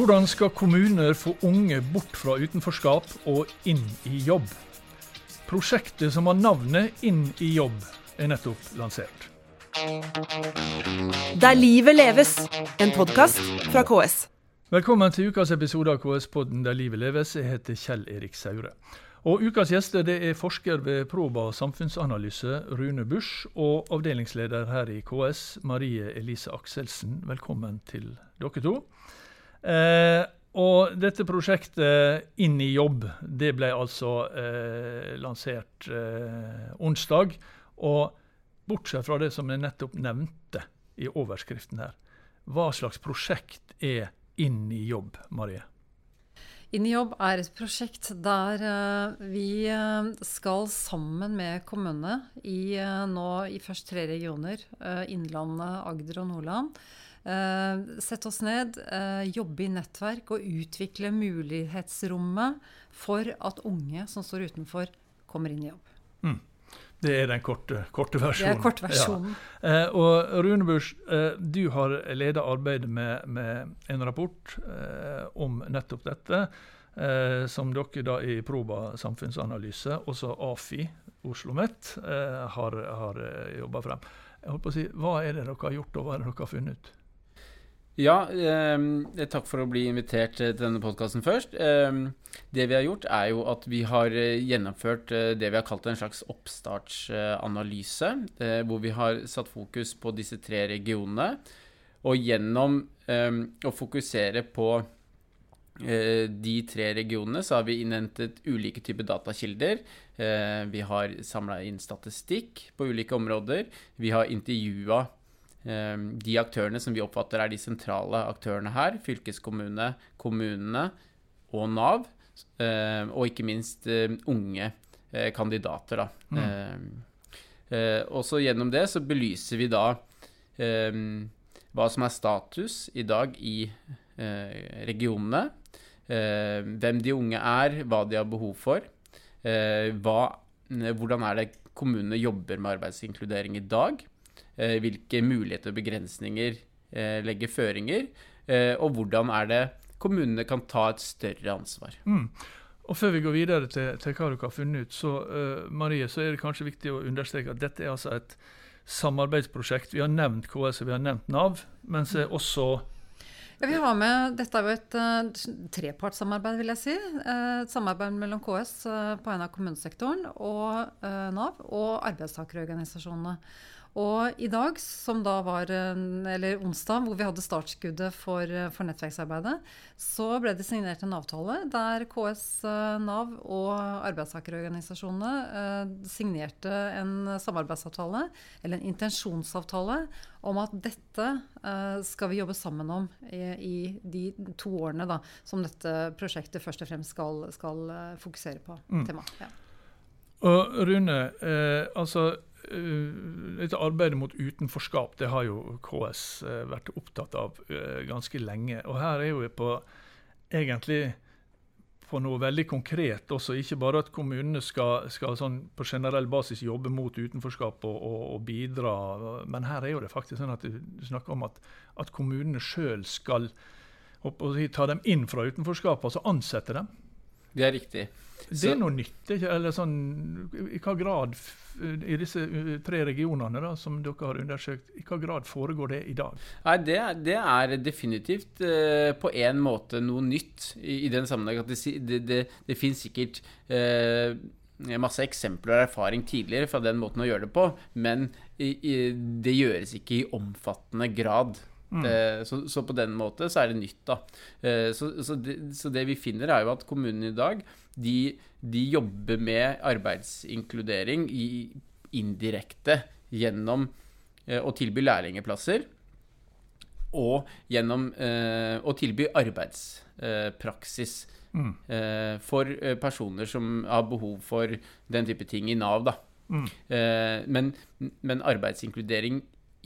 Hvordan skal kommuner få unge bort fra utenforskap og inn i jobb? Prosjektet som har navnet Inn i jobb, er nettopp lansert. Der livet leves, en podkast fra KS. Velkommen til ukas episode av KS-podden Der livet leves. Jeg heter Kjell Erik Saure. Og Ukas gjester det er forsker ved Proba samfunnsanalyse, Rune Busch, og avdelingsleder her i KS, Marie Elise Akselsen. Velkommen til dere to. Eh, og dette prosjektet Inn i jobb, det ble altså eh, lansert eh, onsdag. Og bortsett fra det som jeg nettopp nevnte i overskriften her, hva slags prosjekt er Inn i jobb, Marie? Inn i jobb er et prosjekt der uh, vi uh, skal sammen med kommunene i nå i først tre regioner, Innlandet, Agder og Nordland, sette oss ned, jobbe i nettverk og utvikle mulighetsrommet for at unge som står utenfor, kommer inn i jobb. Mm. Det er den korte, korte versjonen. Det er kortversjonen. Ja. Eh, og Rune Busch, eh, du har ledet arbeidet med, med, en rapport eh, om nettopp dette, eh, som dere da i Proba samfunnsanalyse, også AFI, Oslo OsloMet, eh, har, har eh, jobba frem. Jeg holdt på å si, Hva er det dere har gjort, og hva er det dere har funnet ut? Ja, eh, takk for å bli invitert til denne podkasten først. Eh, det vi har gjort, er jo at vi har eh, gjennomført eh, det vi har kalt en slags oppstartsanalyse. Eh, hvor vi har satt fokus på disse tre regionene. Og gjennom eh, å fokusere på de tre regionene så har vi innhentet ulike typer datakilder. Vi har samla inn statistikk på ulike områder. Vi har intervjua Ehm, de aktørene som vi oppfatter er de sentrale aktørene her, fylkeskommune, kommunene og Nav, ehm, og ikke minst ehm, unge eh, kandidater. Da. Mm. Eh, også gjennom det så belyser vi da hva som er status i dag i eh, regionene. hvem de unge er, hva de har behov for. Hva, hvordan er det kommunene jobber med arbeidsinkludering i dag? Eh, hvilke muligheter og begrensninger eh, legger føringer, eh, og hvordan er det kommunene kan ta et større ansvar. Mm. Og Før vi går videre til, til hva dere har funnet ut, så uh, Marie, så er det kanskje viktig å understreke at dette er altså et samarbeidsprosjekt. Vi har nevnt KS og vi har nevnt Nav, men så er også ja, vi har med, Dette er jo et uh, trepartssamarbeid, vil jeg si. Uh, et samarbeid mellom KS uh, på en av kommunesektoren og Nav og arbeidstakerorganisasjonene. Og i dag, som da var eller onsdag, hvor vi hadde startskuddet for, for nettverksarbeidet, så ble det signert en avtale der KS, eh, Nav og arbeidstakerorganisasjonene eh, signerte en samarbeidsavtale, eller en intensjonsavtale, om at dette eh, skal vi jobbe sammen om i, i de to årene da, som dette prosjektet først og fremst skal, skal fokusere på. Mm. Tema. Ja. Og Rune, eh, altså Eh, dette arbeidet mot utenforskap det har jo KS eh, vært opptatt av eh, ganske lenge. Og her er vi på egentlig på noe veldig konkret også. Ikke bare at kommunene skal, skal sånn på generell basis jobbe mot utenforskap og, og, og, bidra, men her er jo det faktisk sånn at du snakker om at, at kommunene sjøl skal ta dem inn fra utenforskapet, altså ansette dem. Det er riktig. Det er noe nytt? Eller sånn, I hva grad i disse tre regionene da, som dere har undersøkt, i hva grad foregår det i dag? Nei, Det, det er definitivt eh, på en måte noe nytt i, i den sammenheng. at Det, det, det, det finnes sikkert eh, masse eksempler og erfaring tidligere fra den måten å gjøre det på, men i, i, det gjøres ikke i omfattende grad. Mm. Eh, så, så, på den måte så er det nytt, da. Eh, så, så, det, så, det, vi finner, er jo at kommunene i dag de, de jobber med arbeidsinkludering i, indirekte gjennom eh, å tilby lærlingeplasser. Og gjennom eh, å tilby arbeidspraksis. Mm. For personer som har behov for den type ting i Nav, da. Mm. Men, men arbeidsinkludering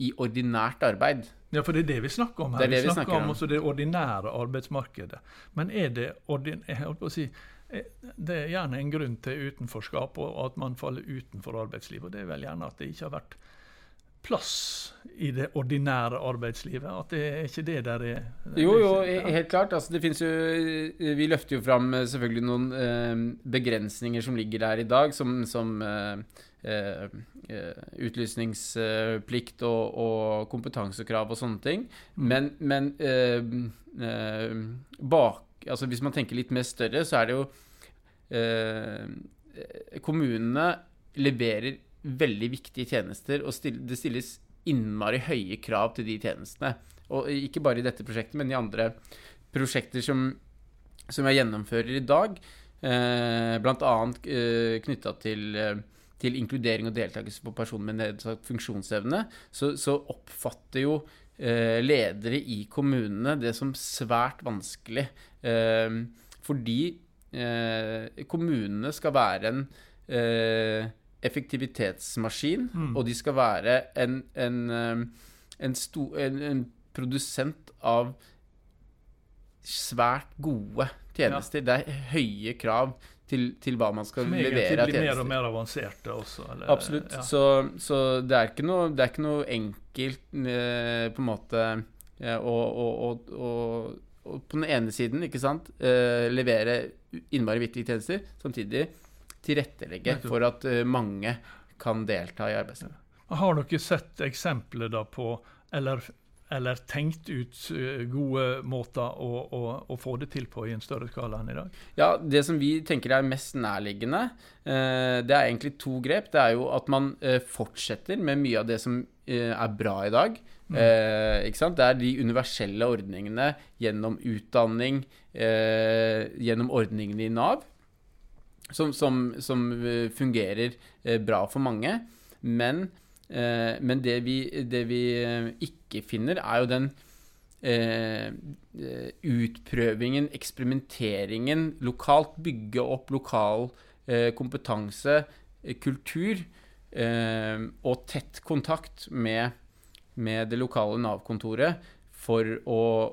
i ordinært arbeid ja, for det er det vi snakker om her. Det det vi, snakker, snakker om, også det ordinære arbeidsmarkedet. Men er det ordin jeg på å si, eh, det er gjerne en grunn til utenforskap og at man faller utenfor arbeidslivet. Og det er vel gjerne at det ikke har vært plass i det ordinære arbeidslivet? At det er ikke det der er Jo, jo, helt klart. Altså, det jo Vi løfter jo fram eh, selvfølgelig noen eh, begrensninger som ligger der i dag, som, som eh, eh, eh utlysningsplikt og, og, kompetansekrav og sånne ting. Mm. Men, men eh, bak Altså hvis man tenker litt mer større, så er det jo Kommunene leverer veldig viktige tjenester, og det stilles innmari høye krav til de tjenestene. Og ikke bare i dette prosjektet, men i andre prosjekter som, som jeg gjennomfører i dag. Eh, Bl.a. Eh, knytta til, eh, til, inkludering og deltakelse for personer med nedsatt funksjonsevne, så, så oppfatter jo eh, ledere i kommunene det som svært vanskelig. Eh, fordi eh, kommunene skal være en eh, effektivitetsmaskin, mm. og de skal være en, en, um, en, sto, en, produsent av svært gode tjenester. Ja. Det er høye krav til, til, hva man skal levere av tjenester. Som egentlig blir mer og mer avanserte også. Eller, Absolutt. Ja. Så, så, det, er ikke noe, det er ikke noe enkelt eh, på en måte å, å, å, å, på den ene siden ikke sant, eh, levere innmari viktige tjenester, samtidig tilrettelegge for at uh, mange kan delta i arbeidslivet. Har dere sett eksempler da på, eller, eller tenkt ut uh, gode måter å, å, å, få det til på i en større skala enn i dag? Ja, Det som vi tenker er mest nærliggende, uh, det er egentlig to grep. Det er jo at man fortsetter med mye av det som er bra i dag. Mm. ikke sant? Det er de universelle ordningene gjennom utdanning, gjennom ordningene i Nav som, som, som eh, fungerer eh, bra for mange. Men, eh, men det, vi, det, vi, ikke finner, er jo den eh, utprøvingen, eksperimenteringen lokalt. Bygge opp lokal eh, kompetanse, kultur eh, og tett kontakt med, med det lokale Nav-kontoret for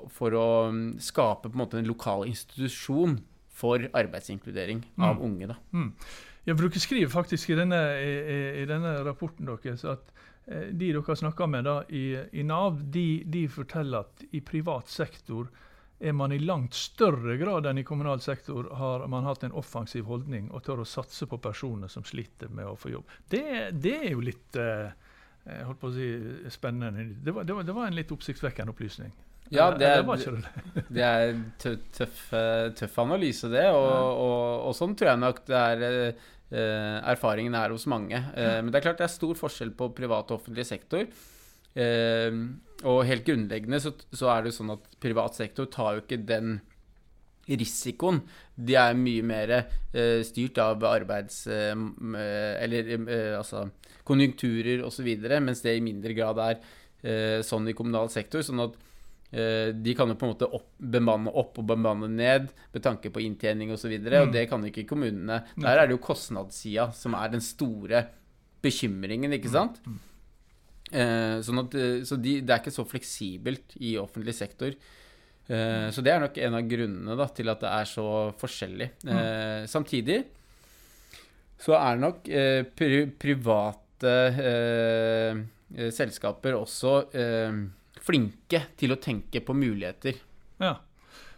for å mm, skape på en måte en lokal institusjon for arbeidsinkludering av mm. unge. Da. Mm. Ja, for Dere skriver faktisk i denne, i, i denne rapporten deres at eh, de dere snakker med da, i, i Nav, de, de, forteller at i privat sektor er man i langt større grad enn i kommunal sektor har man hatt en offensiv holdning og tør å satse på personer som sliter med å få jobb. Det, det er jo litt eh, holdt på å si, spennende. Det var, det var, det var en litt oppsiktsvekkende opplysning. Ja, det er, det er tøff, tøff, analyse, det. Og, og, og, sånn tror jeg nok det er eh, erfaringen er hos mange. Eh, men det er klart det er stor forskjell på privat og offentlig sektor. Eh, og helt grunnleggende så, så, er det jo sånn at privat sektor tar jo ikke den risikoen. De er mye mer eh, styrt av arbeids... Eh, eller eh, altså konjunkturer osv., mens det i mindre grad er sånn i kommunal sektor. sånn at Eh, de kan jo på en måte opp, bemanne opp og bemanne ned med tanke på inntjening osv. Og, så mm. og det kan ikke kommunene. Der er det jo kostnadssida som er den store bekymringen, ikke mm. sant? Mm. Eh, sånn at, eh, så de, det er ikke så fleksibelt i offentlig sektor. Eh, så det er nok en av grunnene da, til at det er så forskjellig. Eh, samtidig så er nok eh, pri private selskaper også flinke til å tenke på muligheter. Ja.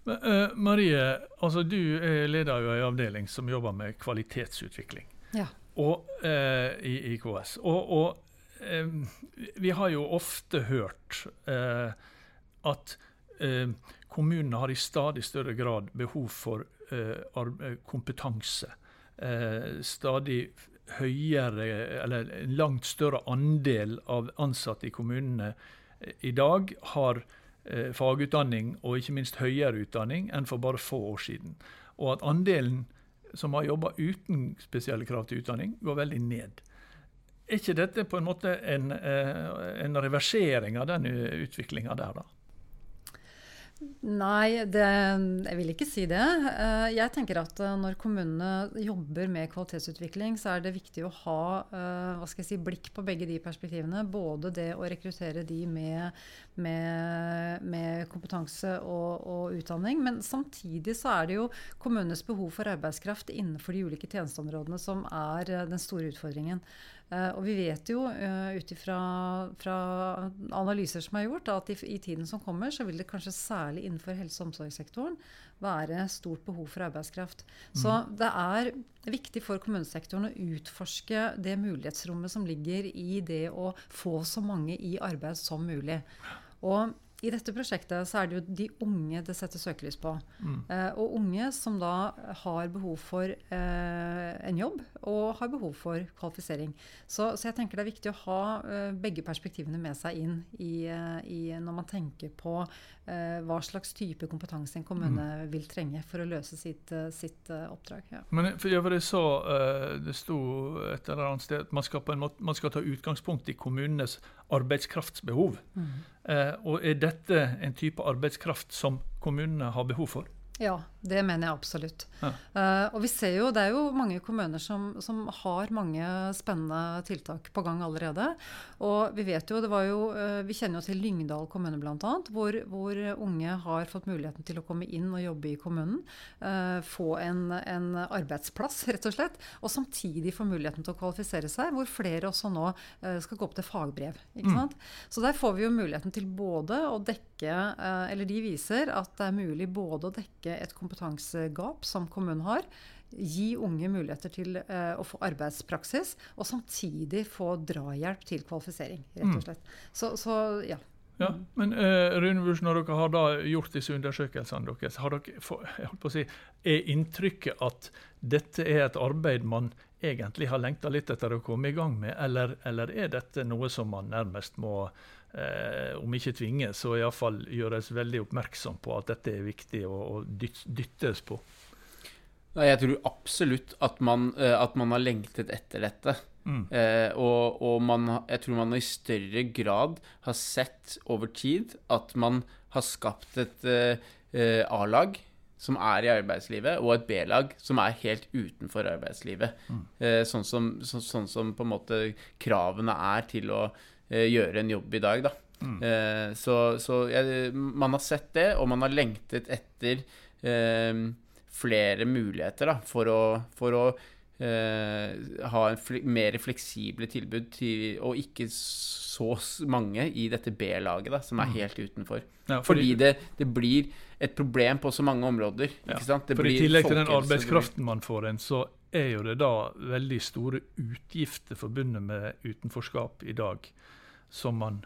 Men, uh, Marie, altså du er leder av en avdeling som jobber med kvalitetsutvikling ja. og, uh, i IKS. Og, og uh, vi har jo ofte hørt at kommunene har i stadig større grad behov for kompetanse. stadig høyere, eller en langt større andel av ansatte i kommunene i dag har eh, fagutdanning og ikke minst høyere utdanning enn for bare få år siden. Og at andelen som har jobba uten spesielle krav til utdanning, går veldig ned. Er ikke dette på en måte en, eh, en reversering av den utviklinga der, da? Nei, det, jeg vil ikke si det. Eh, jeg tenker at eh, når kommunene jobber med kvalitetsutvikling, så er det viktig å ha eh, si, blikk på begge de perspektivene. Både det å rekruttere de med, med, med kompetanse og, og, utdanning, men samtidig så er det jo kommunenes behov for arbeidskraft innenfor de ulike tjenesteområdene som er den store utfordringen. Eh, og vi vet jo uh, ut ifra analyser som er gjort, at i, i, tiden som kommer, så vil det kanskje særlig innenfor helse- og omsorgssektoren være stort behov for arbeidskraft. Mm. Så det er viktig for kommunesektoren å utforske det mulighetsrommet som ligger i det å få så mange i arbeid som mulig. Og i dette prosjektet så er det jo de unge det setter søkelys på. Mm. Eh, og unge som da har behov for eh, en jobb og har behov for kvalifisering. Så, så, jeg tenker det er viktig å ha eh, begge perspektivene med seg inn i, eh, i, når man tenker på hva slags type kompetanse en kommune mm. vil trenge for å løse sitt, eh, sitt oppdrag. Ja. Men for jeg sa, Det sto et eller annet sted at man skal, måte, man skal ta utgangspunkt i kommunenes arbeidskraftsbehov. Mm. Eh, og er dette en type arbeidskraft som kommunene har behov for? Ja, det mener jeg absolutt. Ja. Uh, og vi ser jo, Det er jo mange kommuner som, som, har mange spennende tiltak på gang allerede. Og vi vet jo, det var jo, uh, vi kjenner jo til Lyngdal kommune bl.a., hvor, hvor unge har fått muligheten til å komme inn og jobbe i kommunen. Uh, få en, en, arbeidsplass, rett og slett. Og samtidig få muligheten til å kvalifisere seg, hvor flere også nå skal gå opp til fagbrev. ikke mm. Så der får vi jo muligheten til både å dekke Eller de viser at det er mulig både å dekke et kompetansegap som kommunen har. Gi unge muligheter til uh, å få arbeidspraksis, og samtidig få drahjelp til kvalifisering. rett og mm. slett. Så, så, ja. Ja, men uh, Rune Busch, når dere har da gjort disse undersøkelsene deres, har dere, jeg holdt på å si, er inntrykket at dette er et arbeid man egentlig har lengta litt etter å komme i gang med, eller, eller er dette noe som man nærmest må eh, om ikke tvinges, så iallfall gjøres veldig oppmerksom på at dette er viktig å, dyttes på. Jeg tror absolutt at man, eh, at man har lengtet etter dette. Mm. Eh, og, og man, jeg tror man i større grad har sett over tid at man har skapt et eh, eh A-lag som er i arbeidslivet, og et B-lag som er helt utenfor arbeidslivet. Mm. Eh, sånn, som, så, sånn, som, på en måte kravene er til å gjøre en jobb i dag, da. Mm. Eh, så, så jeg, man har sett det, og man har lengtet etter eh, flere muligheter da, for å, for å eh, ha en fl mer fleksible tilbud til, og ikke så mange i dette B-laget som er mm. helt utenfor. Ja, fordi, fordi det, det, blir et problem på så mange områder. Ja, for I tillegg til den arbeidskraften man får inn, så er jo det da veldig store utgifter forbundet med utenforskap i dag som man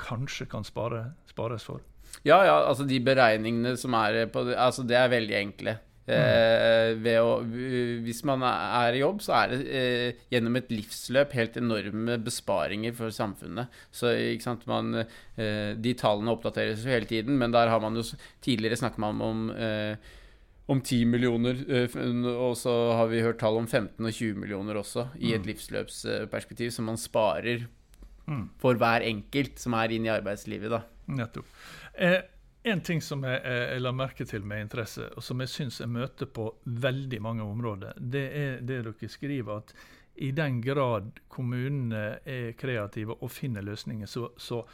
kanskje kan spare, spares for? Ja, ja, altså de beregningene som er på det, altså det er veldig enkle. Mm. Eh, å, hvis man er i jobb, så er det eh, gjennom et livsløp helt enorme besparinger for samfunnet. Så sant, man, eh, De tallene oppdateres jo hele tiden, men der har man jo tidligere snakket man om eh, om 10 millioner, eh, og så har vi hørt tall om 15 og 20 millioner også, i et mm. livsløpsperspektiv, som man sparer mm. for hver enkelt som er inne i arbeidslivet. da. Nettopp. Eh, en ting som jeg, jeg, la merke til med interesse, og som jeg syns jeg møter på veldig mange områder, det er det dere skriver, at i den grad kommunene er kreative og finner løsninger, så, så,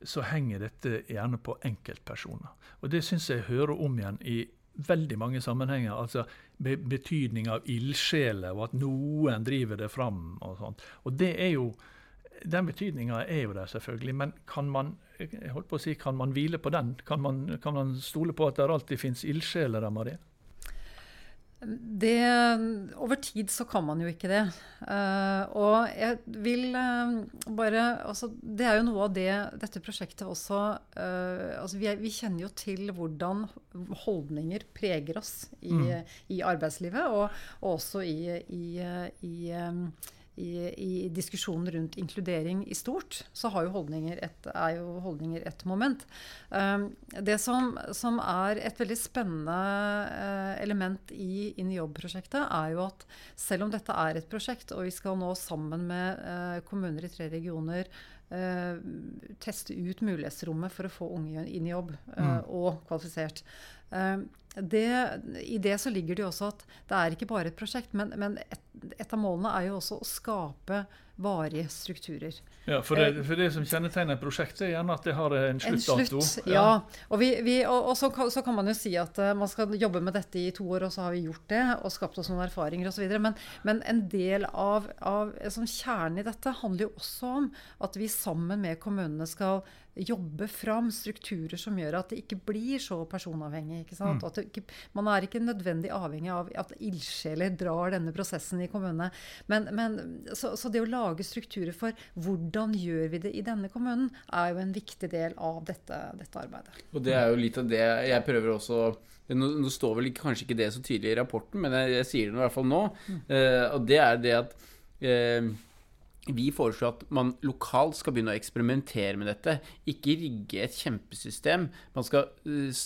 så henger dette gjerne på enkeltpersoner. Og Det syns jeg hører om igjen i veldig mange sammenhenger. altså be Betydning av ildsjeler, og at noen driver det fram. Og sånt. Og det er jo den betydninga er jo der, selvfølgelig. Men kan man jeg holdt på å si, kan man hvile på den? Kan man, kan man stole på at det alltid fins ildsjeler, Marie? Det, over tid så kan man jo ikke det. Uh, og jeg vil uh, bare altså, Det er jo noe av det dette prosjektet også uh, altså vi, er, vi, kjenner jo til hvordan holdninger preger oss i, mm. i arbeidslivet, og, og også i, i, i um, i, i, diskusjonen rundt inkludering i stort, så jo et, er jo holdninger et moment. Um, det som, som, er et veldig spennende uh, element i Inn i jobb-prosjektet, er jo at selv om dette er et prosjekt, og vi skal nå sammen med uh, kommuner i tre regioner uh, teste ut mulighetsrommet for å få unge inn i jobb, mm. og kvalifisert. Det, I det så ligger det jo også at det er ikke bare et prosjekt, men, men et, et, av målene er jo også å skape varige strukturer. Ja, for det, for det som kjennetegner prosjektet, er gjerne at det har en sluttdato. slutt, ja. Og, vi, vi, og, og så, kan, så kan man jo si at eh, man skal jobbe med dette i to år, og så har vi gjort det og skapt oss noen erfaringer osv. Men, men en del av, av sånn kjernen i dette handler jo også om at vi sammen med kommunene skal jobbe fram strukturer som gjør at det ikke blir så personavhengig. ikke sant? Mm. At ikke, man er ikke nødvendig avhengig av at ildsjeler drar denne prosessen i kommunene. Men, men, så, så det å lage strukturer for hvordan gjør vi det i denne kommunen, er jo en viktig del av dette, dette arbeidet. Og det er jo litt av det jeg prøver også Nå, nå står vel kanskje ikke det så tydelig i rapporten, men jeg, jeg sier det i hvert fall nå. Eh, og det er det at eh, vi foreslår at man lokalt skal begynne å eksperimentere med dette. Ikke rigge et kjempesystem. Man skal eh,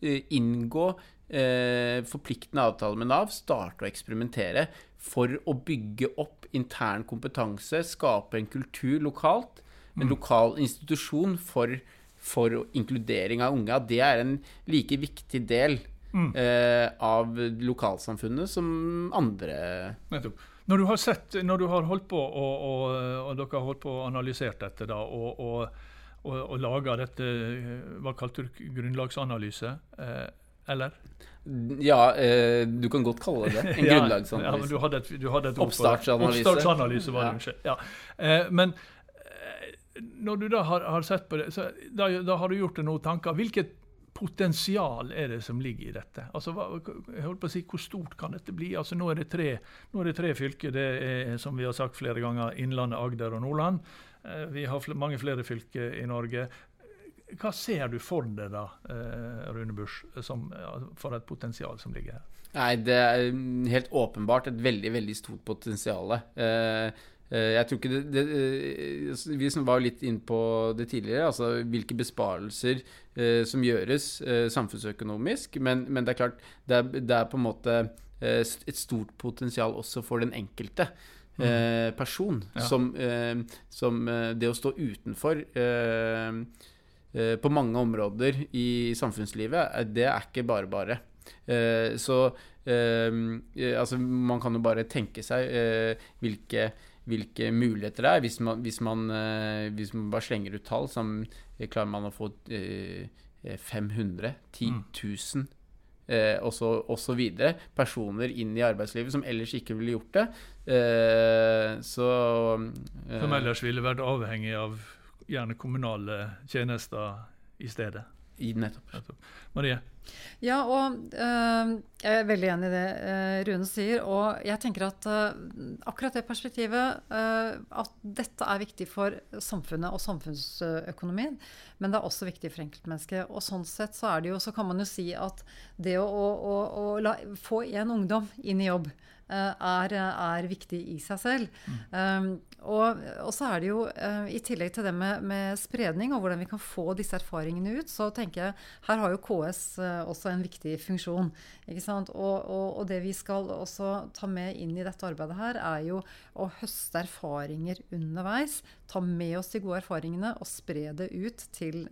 inngå eh, forpliktende avtaler med Nav, starte å eksperimentere for å bygge opp intern kompetanse, skape en kultur lokalt. En lokal institusjon for, for inkludering av unge. Det er en like viktig del eh, av lokalsamfunnet som andre Nettopp. Når du har sett, når du har holdt på og, og, og dere har holdt på og analysert dette da, og, og, og, og laga dette Hva kalte du grunnlagsanalyse? Eh, eller? Ja, eh, du kan godt kalle det det. En Ja, grunnlagsanalyse. Ja, men du hadde et, du hadde et. Oppstartsanalyse. Oppstartsanalyse var det, Ja. unnskyld. Ja. Eh, men eh, når du da har, har sett på det, så da, da har du gjort deg noen tanker. Hvilket potensial er det som ligger i dette? Altså, hva, jeg holdt på å si, Hvor stort kan dette bli? Altså, Nå er det tre, nå er det tre fylker. Det er som vi har sagt flere ganger, Innlandet, Agder og Nordland. Eh, Vi har fl mange flere fylker i Norge. Hva ser du for deg da, eh, Rune Busch, som, for et potensial som ligger her? Nei, det er mm, helt åpenbart et veldig, veldig stort potensial. Eh, eh, jeg tror ikke det, det eh, altså, Vi var jo litt inn på det tidligere, altså hvilke besparelser eh, som gjøres eh, samfunnsøkonomisk. Men, men det er klart, det er, det er på en måte eh, et stort potensial også for den enkelte. Eh, person Ja. som, eh, som eh, det å stå utenfor eh, eh, på mange områder i samfunnslivet, det er ikke bare bare. Eh, så altså, man kan jo bare tenke seg eh, hvilke, hvilke muligheter det er. Hvis man, hvis man, hvis man bare slenger ut tall, så klarer man å få eh, 500, 10 000 eh, videre personer inn i arbeidslivet som ellers ikke ville gjort det. Eh, så eh, Som ellers ville vært avhengig av gjerne kommunale tjenester i stedet. I nettopp. Nettopp. Marie? Ja, og øh, jeg er veldig enig i det øh, Rune sier. Og jeg tenker at øh, akkurat det perspektivet, øh, at dette er viktig for samfunnet og samfunnsøkonomien, men det er også viktig for enkeltmennesket. Og sånn sett så er det jo, så kan man jo si at det å, å, å, å la, få en ungdom inn i jobb er, er viktig i seg selv. Um, og, og så er det jo, uh, i tillegg til det med, med spredning og hvordan vi kan få disse erfaringene ut, så tenker jeg her har jo KS uh, også en viktig funksjon. Ikke sant? Og, og, og det vi skal også ta med inn i dette arbeidet her, er jo å høste erfaringer underveis. Ta med oss de gode erfaringene og spre det ut til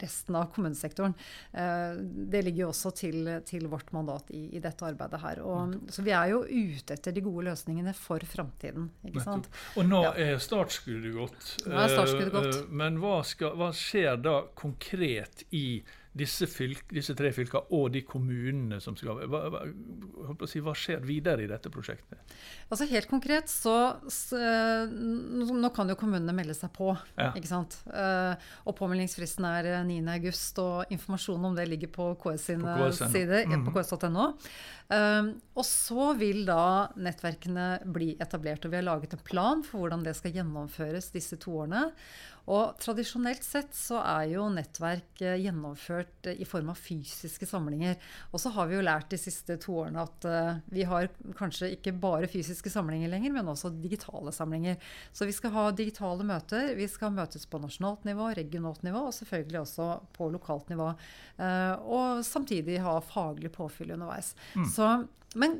resten av kommunesektoren. Eh, Det ligger jo også til, til vårt mandat i, i dette arbeidet her. Og, så vi er jo ute etter de gode løsningene for framtiden. Og nå Ja. er startskuddet gått. Nå er startskuddet Eh, gått. eh, Men hva, skal, hva skjer da konkret i disse, fylk, disse tre fylkene og de kommunene som skal hva, hva, hva skjer videre i dette prosjektet? Altså Helt konkret så s- eh, Nå kan jo kommunene melde seg på. Ja. ikke sant? Eh, Og påmeldingsfristen er eh, 9. august, og informasjon om det ligger på KS sine På KS.no. sider. eh, Mhm. på ks.no. Um, og så vil da nettverkene bli etablert. Og vi har laget en plan for hvordan det skal gjennomføres disse to årene. Og tradisjonelt sett så er jo nettverk eh, gjennomført eh, i form av fysiske samlinger. Og så har vi jo lært de siste to årene at eh, vi har kanskje ikke bare fysiske samlinger lenger, men også digitale samlinger. Så vi skal ha digitale møter. Vi skal møtes på nasjonalt nivå, regionalt nivå og selvfølgelig også på lokalt nivå. Eh, og samtidig ha faglig påfyll underveis. Så men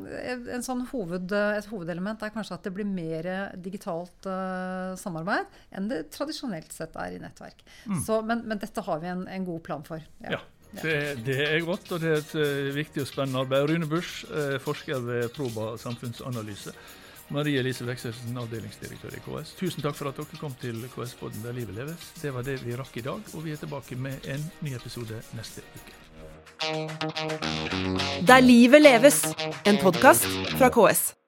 en sånn hoved, et hovedelement er kanskje at det blir mer digitalt eh, samarbeid enn det tradisjonelt sett er i nettverk. Så, men, men dette har vi en, en god plan for. Ja. Det, det er godt, og det er et eh, viktig og spennende arbeid. Rune Busch, eh, forsker ved Proba samfunnsanalyse. Marie Elise Vekselsen, avdelingsdirektør i KS. Tusen takk for at dere kom til KS-podden Der livet leves. Det var det vi rakk i dag, og vi er tilbake med en ny episode neste uke. Der livet leves, en podkast fra KS.